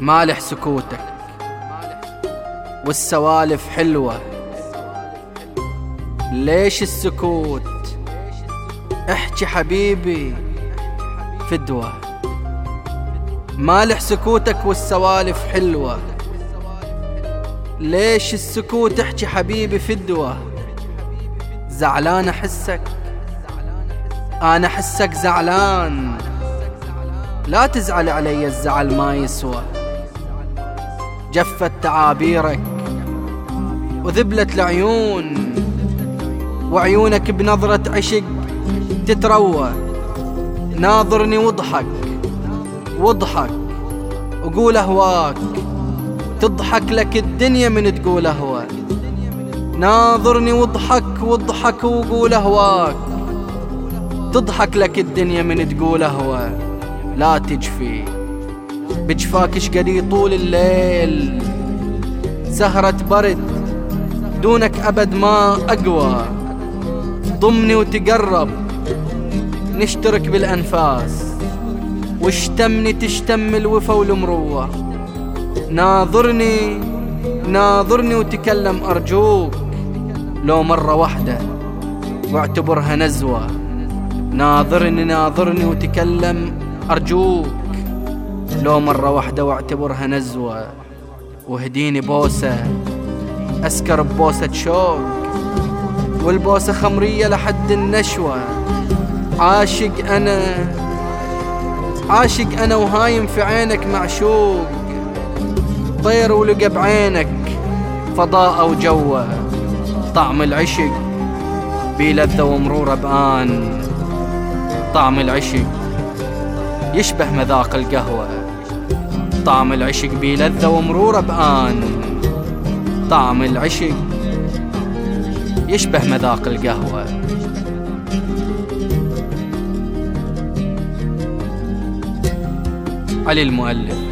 مالح سكوتك. والسوالف حلوة. ليش السكوت؟ احكي حبيبي. فدوة. مالح سكوتك والسوالف حلوة. ليش السكوت؟ احكي حبيبي فدوة. زعلان أحسك؟ أنا أحسك زعلان. لا تزعل علي الزعل ما يسوى. جفت تعابيرك وذبلت العيون وعيونك بنظرة عشق تتروى. ناظرني واضحك واضحك وقول أهواك. تضحك لك الدنيا من تقول اهوى ناظرني واضحك واضحك وقول أهواك. تضحك لك الدنيا من تقول اهوى لا تجفي. بجفاك إيش قد يطول الليل. سهرة برد دونك أبد ما أقوى. ضمني وتقرب نشترك بالأنفاس. واشتمني تشتم الوفا والمروة. ناظرني ناظرني وتكلم أرجوك. لو مرة واحدة واعتبرها نزوة. ناظرني ناظرني وتكلم أرجوك. لو مرة واحدة واعتبرها نزوة. وهديني بوسة أسكر ببوسة شوق والبوسة خمرية لحد النشوة. عاشق أنا عاشق أنا وهايم في عينك معشوق. طير ولقى بعينك فضاء وجوه طعم العشق بلذة ومرورة بآن. طعم العشق يشبه مذاق القهوة. طعم العشق بلذة ومرورة بآن. طعم العشق يشبه مذاق القهوة. علي المؤلف.